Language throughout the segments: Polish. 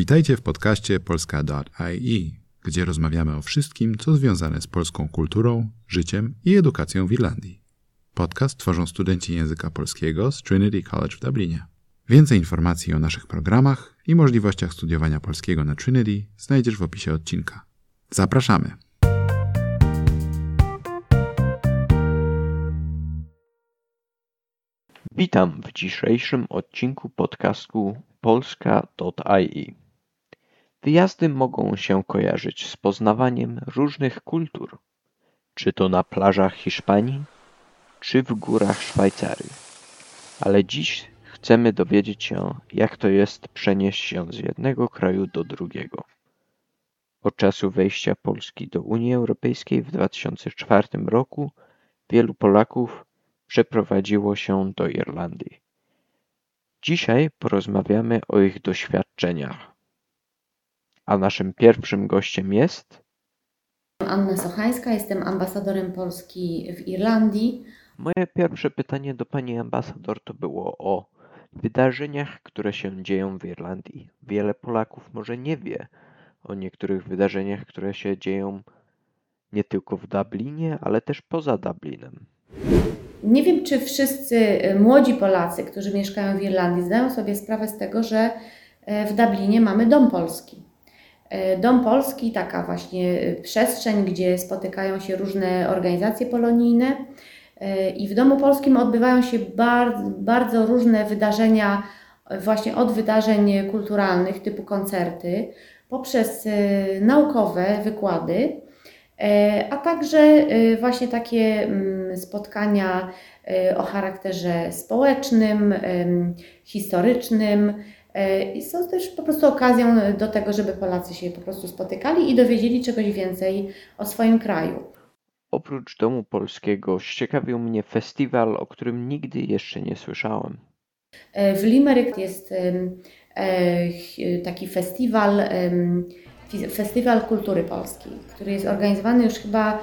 Witajcie w podcaście polska.ie, gdzie rozmawiamy o wszystkim, co związane z polską kulturą, życiem i edukacją w Irlandii. Podcast tworzą studenci języka polskiego z Trinity College w Dublinie. Więcej informacji o naszych programach i możliwościach studiowania polskiego na Trinity znajdziesz w opisie odcinka. Zapraszamy! Witam w dzisiejszym odcinku podcastu polska.ie. Wyjazdy mogą się kojarzyć z poznawaniem różnych kultur, czy to na plażach Hiszpanii, czy w górach Szwajcarii. Ale dziś chcemy dowiedzieć się, jak to jest przenieść się z jednego kraju do drugiego. Od czasu wejścia Polski do Unii Europejskiej w 2004 roku wielu Polaków przeprowadziło się do Irlandii. Dzisiaj porozmawiamy o ich doświadczeniach. A naszym pierwszym gościem jest Anna Sochańska, jestem ambasadorem Polski w Irlandii. Moje pierwsze pytanie do pani ambasador to było o wydarzeniach, które się dzieją w Irlandii. Wiele Polaków może nie wie o niektórych wydarzeniach, które się dzieją nie tylko w Dublinie, ale też poza Dublinem. Nie wiem, czy wszyscy y, młodzi Polacy, którzy mieszkają w Irlandii, zdają sobie sprawę z tego, że e, w Dublinie mamy Dom Polski. E, Dom Polski, taka właśnie y, przestrzeń, gdzie spotykają się różne organizacje polonijne e, i w Domu Polskim odbywają się bardzo, bardzo różne wydarzenia, właśnie od wydarzeń kulturalnych typu koncerty, poprzez naukowe wykłady, a także właśnie takie mm, spotkania o charakterze społecznym, historycznym. I są też po prostu okazją do tego, żeby Polacy się po prostu spotykali i dowiedzieli czegoś więcej o swoim kraju. Oprócz Domu Polskiego ciekawił mnie festiwal, o którym nigdy jeszcze nie słyszałem. W Limerick jest taki festiwal, festiwal kultury polskiej, który jest organizowany już chyba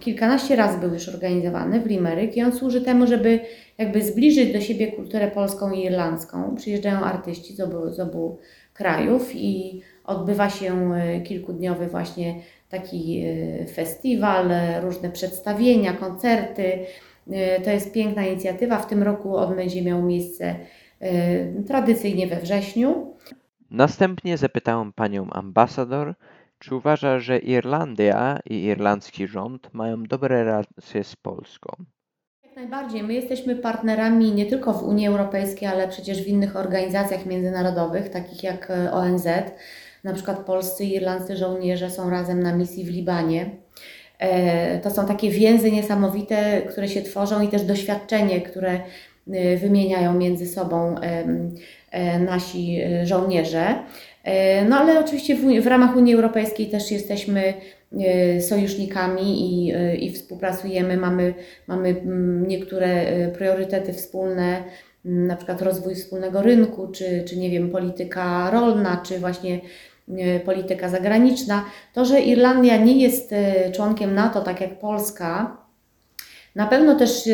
kilkanaście razy był już organizowany w Limerick i on służy temu, żeby jakby zbliżyć do siebie kulturę polską i irlandzką. Przyjeżdżają artyści z obu, z obu krajów i odbywa się e, kilkudniowy właśnie taki e, festiwal, e, różne przedstawienia, koncerty. To jest piękna inicjatywa. W tym roku on będzie miał miejsce tradycyjnie we wrześniu. Następnie zapytałem panią ambasador, czy uważa, że Irlandia i irlandzki rząd mają dobre relacje z Polską? Jak najbardziej. My jesteśmy partnerami nie tylko w Unii Europejskiej, ale przecież w innych organizacjach międzynarodowych, takich jak e, ONZ. Na przykład polscy i irlandzcy żołnierze są razem na misji w Libanie. E, to są takie więzy niesamowite, które się tworzą i też doświadczenie, które wymieniają między sobą nasi żołnierze. E, no ale oczywiście w, w ramach Unii Europejskiej też jesteśmy e, sojusznikami i, e, i współpracujemy, mamy, mamy mm, niektóre priorytety wspólne, mm, na przykład rozwój wspólnego rynku, czy, czy nie wiem, polityka rolna, czy właśnie polityka zagraniczna. To, że Irlandia nie jest członkiem NATO, tak jak Polska, na pewno też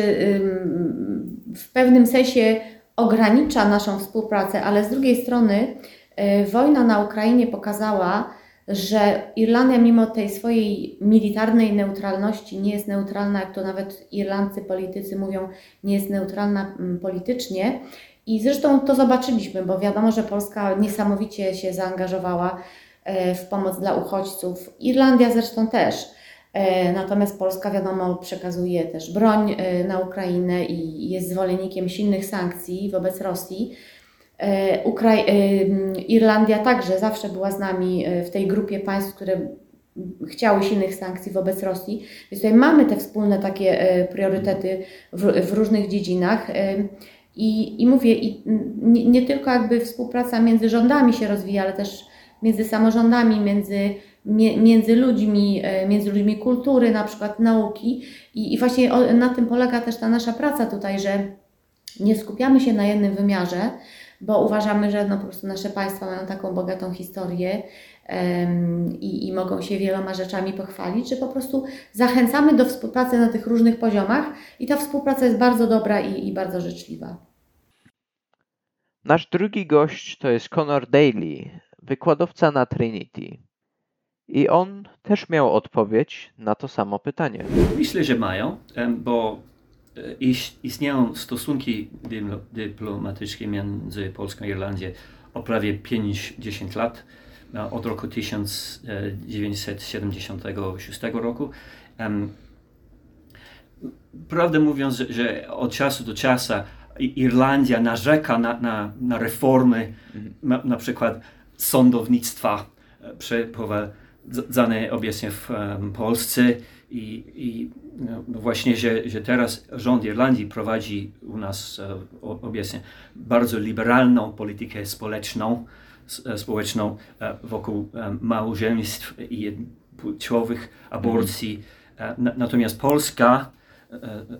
w pewnym sensie ogranicza naszą współpracę, ale z drugiej strony E, wojna na Ukrainie pokazała, że Irlandia mimo tej swojej militarnej neutralności nie jest neutralna, jak to nawet irlandzcy politycy mówią, nie jest neutralna mm, politycznie. I zresztą to zobaczyliśmy, bo wiadomo, że Polska niesamowicie się zaangażowała e, w pomoc dla uchodźców. Irlandia zresztą też. E, natomiast Polska, wiadomo, przekazuje też broń na Ukrainę i jest zwolennikiem silnych sankcji wobec Rosji. E, Ukra e, Irlandia także zawsze była z nami e, w tej grupie państw, które chciały silnych sankcji wobec Rosji. Więc tutaj mamy te wspólne takie priorytety w, w różnych dziedzinach. I, i mówię, i nie, nie, tylko jakby współpraca między rządami się rozwija, ale też między samorządami, między, między ludźmi, między ludźmi kultury, na przykład nauki. I, i właśnie na tym polega też ta nasza praca tutaj, że nie skupiamy się na jednym wymiarze, bo uważamy, że no po prostu nasze państwa mają taką bogatą historię um, i, i mogą się wieloma rzeczami pochwalić, że po prostu zachęcamy do współpracy na tych różnych poziomach i ta współpraca jest bardzo dobra i, i bardzo życzliwa. Nasz drugi gość to jest Conor Daly, wykładowca na Trinity. I on też miał odpowiedź na to samo pytanie. Myślę, że mają, bo e, istnieją stosunki dyplomatyczne między Polską i Irlandią o prawie 50 lat, od roku 1976 roku. Prawdę mówiąc, że od czasu do czasu Irlandia narzeka na, na, na reformy, na, na przykład sądownictwa e, przeprowadzane obecnie w Polsce i, i no, no właśnie, że, że teraz rząd Irlandii prowadzi u nas uh, obecnie bardzo liberalną politykę społeczną, e, społeczną uh, wokół małżeństw i płciowych aborcji. Mm. Natomiast Polska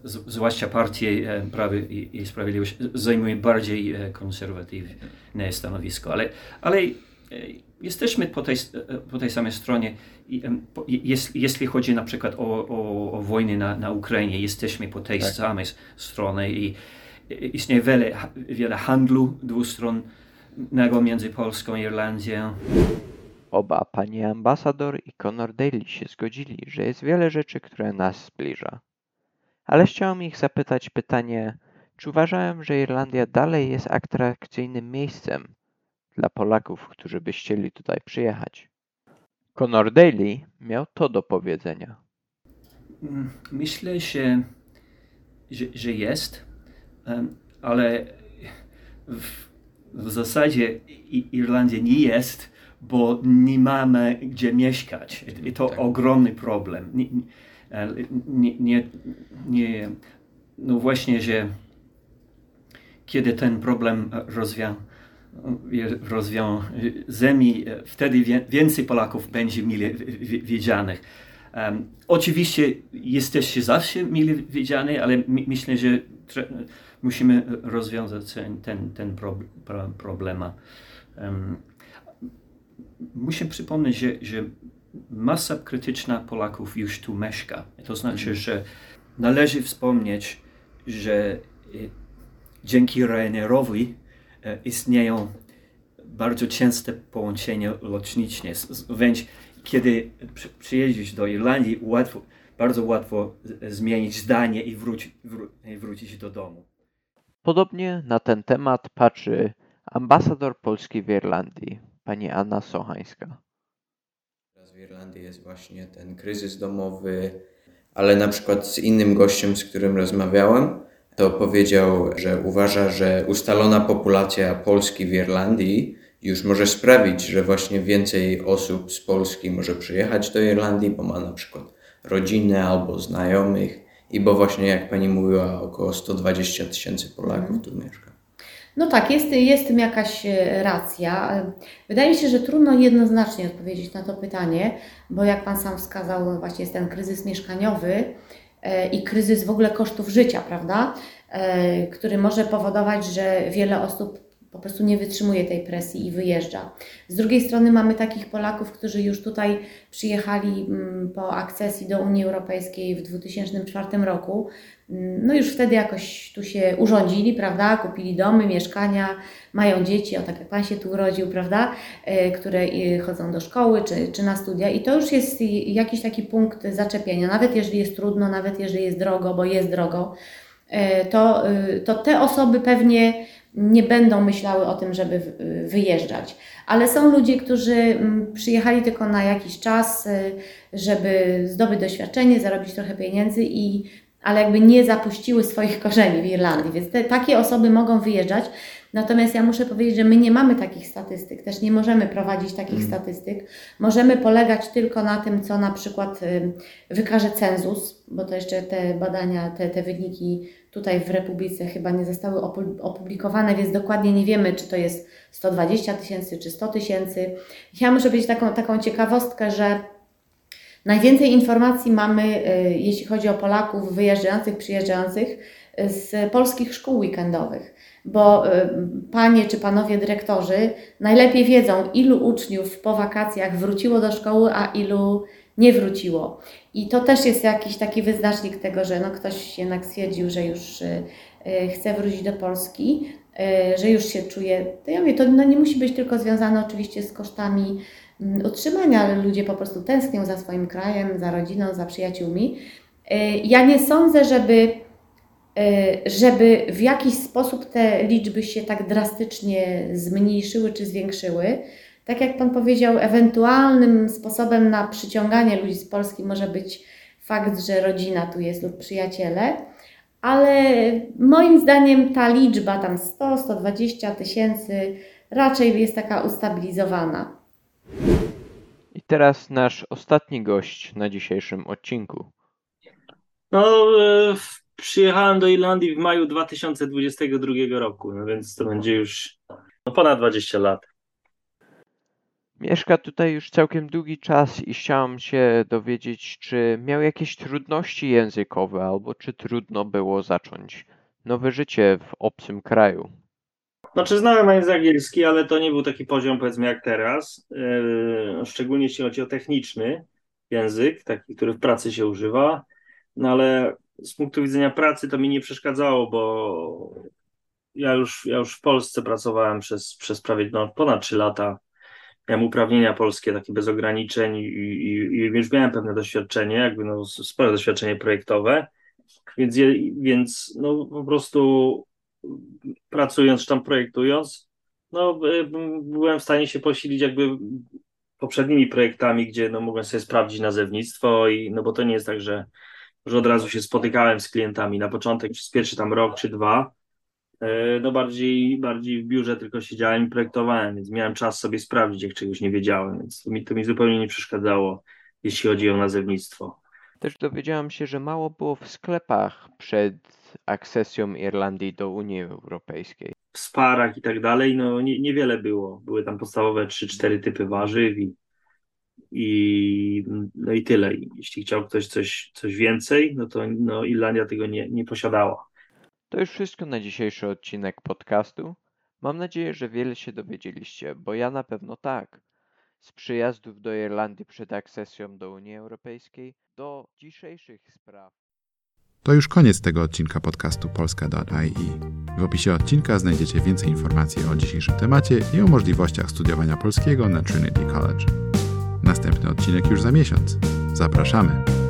zwłaszcza partie Prawy i, i Sprawiedliwość zajmuje bardziej konserwatywne stanowisko, ale, ale jesteśmy po tej, po tej samej stronie. Jeśli chodzi na przykład o, o, o wojnę na, na Ukrainie, jesteśmy po tej tak. samej stronie i istnieje wiele, wiele handlu dwustronnego między Polską i Irlandią. Oba pani ambasador i Conor Daly się zgodzili, że jest wiele rzeczy, które nas zbliża. Ale chciałem ich zapytać pytanie, czy uważałem, że Irlandia dalej jest atrakcyjnym miejscem dla Polaków, którzy by chcieli tutaj przyjechać. Conor Daly miał to do powiedzenia. Myślę, że, że, że jest, ale w, w zasadzie Irlandia nie jest, bo nie mamy gdzie mieszkać. I to tak. ogromny problem. Nie, nie, nie, nie, no właśnie, że kiedy ten problem rozwiał, rozwiązemi, wtedy więcej Polaków będzie mile widzianych. Um, oczywiście jesteście zawsze mile widziani, ale my, myślę, że musimy rozwiązać ten, ten, pro, pro, problem. Um, muszę przypomnieć, że, że masa krytyczna Polaków już tu mieszka. To znaczy, mhm. że należy wspomnieć, że y, dzięki Ryanairowi E, istnieją bardzo częste połączenia lotnicze. Wręcz kiedy przyjedziesz do Irlandii, łatwo, bardzo łatwo zmienić zdanie i wrócić, wró wrócić do domu. Podobnie na ten temat patrzy ambasador Polski w Irlandii, pani Anna Sochańska. Teraz w Irlandii jest właśnie ten kryzys domowy, ale na przykład z innym gościem, z którym rozmawiałem, to powiedział, że uważa, że ustalona populacja Polski w Irlandii już może sprawić, że właśnie więcej osób z Polski może przyjechać do Irlandii, bo ma na przykład rodzinę albo znajomych i bo właśnie jak pani mówiła, około 120 tysięcy Polaków tu mieszka. No tak, jest, jest tym jakaś e, racja. Wydaje mi się, że trudno jednoznacznie odpowiedzieć na to pytanie, bo jak Pan sam wskazał, właśnie jest ten kryzys mieszkaniowy, i kryzys w ogóle kosztów życia, prawda? E, który może powodować, że wiele osób po prostu nie wytrzymuje tej presji i wyjeżdża. Z drugiej strony mamy takich Polaków, którzy już tutaj przyjechali mm, po akcesji do Unii Europejskiej w 2004 roku. No już wtedy jakoś tu się urządzili, prawda? Kupili domy, mieszkania, mają dzieci, o tak jak Pan się tu urodził, prawda? E, które e, chodzą do szkoły czy, czy na studia i to już jest jakiś taki punkt zaczepienia. Nawet jeżeli jest trudno, nawet jeżeli jest drogo, bo jest drogo, e, to, to te osoby pewnie nie będą myślały o tym, żeby wyjeżdżać. Ale są ludzie, którzy mm, przyjechali tylko na jakiś czas, żeby zdobyć doświadczenie, zarobić trochę pieniędzy i ale jakby nie zapuściły swoich korzeni w Irlandii, więc te, takie osoby mogą wyjeżdżać. Natomiast ja muszę powiedzieć, że my nie mamy takich statystyk, też nie możemy prowadzić takich mm. statystyk. Możemy polegać tylko na tym, co na przykład y, wykaże cenzus, bo to jeszcze te badania, te, te wyniki tutaj w Republice chyba nie zostały opublikowane, więc dokładnie nie wiemy, czy to jest 120 tysięcy, czy 100 tysięcy. Ja muszę powiedzieć taką, taką ciekawostkę, że Najwięcej informacji mamy, y, jeśli chodzi o Polaków wyjeżdżających, przyjeżdżających, y, z polskich szkół weekendowych, bo y, panie czy panowie dyrektorzy najlepiej wiedzą, ilu uczniów po wakacjach wróciło do szkoły, a ilu nie wróciło. I to też jest jakiś taki wyznacznik tego, że no ktoś jednak stwierdził, że już chce wrócić do Polski, że już się czuje, to ja mówię, to no nie musi być tylko związane oczywiście z kosztami utrzymania, ale ludzie po prostu tęsknią za swoim krajem, za rodziną, za przyjaciółmi. Ja nie sądzę, żeby E, żeby w jakiś sposób te liczby się tak drastycznie zmniejszyły czy zwiększyły. Tak jak Pan powiedział, ewentualnym sposobem na przyciąganie ludzi z Polski może być fakt, że rodzina tu jest lub przyjaciele, ale moim zdaniem ta liczba tam 100-120 tysięcy raczej jest taka ustabilizowana. I teraz nasz ostatni gość na dzisiejszym odcinku. No, e, przyjechałem do Irlandii w maju 2022 roku, no więc to będzie już no, ponad 20 lat. Mieszka tutaj już całkiem długi czas i chciałem się dowiedzieć, czy miał jakieś trudności językowe, albo czy trudno było zacząć nowe życie w obcym kraju. Znaczy znałem angielski, ale to nie był taki poziom powiedzmy jak teraz, yy, szczególnie jeśli chodzi o techniczny język, taki, który w pracy się używa, no ale z punktu widzenia pracy to mi nie przeszkadzało, bo ja już, ja już w Polsce pracowałem przez, przez prawie no, ponad 3 lata. Miałem uprawnienia polskie takie bez ograniczeń i, i, i już miałem pewne doświadczenie, jakby no, spore doświadczenie projektowe, więc, więc no, po prostu pracując czy tam projektując, no, byłem w stanie się posilić jakby poprzednimi projektami, gdzie no, mogłem sobie sprawdzić nazewnictwo i no bo to nie jest tak, że że od razu się spotykałem z klientami. Na początek przez pierwszy tam rok czy dwa, e, no bardziej, bardziej w biurze tylko siedziałem i projektowałem, więc miałem czas sobie sprawdzić, jak czegoś nie wiedziałem, więc to mi, to mi zupełnie nie przeszkadzało, jeśli chodzi o nazewnictwo. Też dowiedziałam się, że mało było w sklepach przed akcesją Irlandii do Unii Europejskiej. W sparach i tak dalej, no nie, niewiele było. Były tam podstawowe 3-4 typy warzyw i i, no i tyle. Jeśli chciał ktoś coś, coś więcej, no to no Irlandia tego nie, nie posiadała. To już wszystko na dzisiejszy odcinek podcastu. Mam nadzieję, że wiele się dowiedzieliście, bo ja na pewno tak. Z przyjazdów do Irlandii przed akcesją do Unii Europejskiej do dzisiejszych spraw. To już koniec tego odcinka podcastu polska.ai. W opisie odcinka znajdziecie więcej informacji o dzisiejszym temacie i o możliwościach studiowania polskiego na Trinity College. Następny odcinek już za miesiąc. Zapraszamy!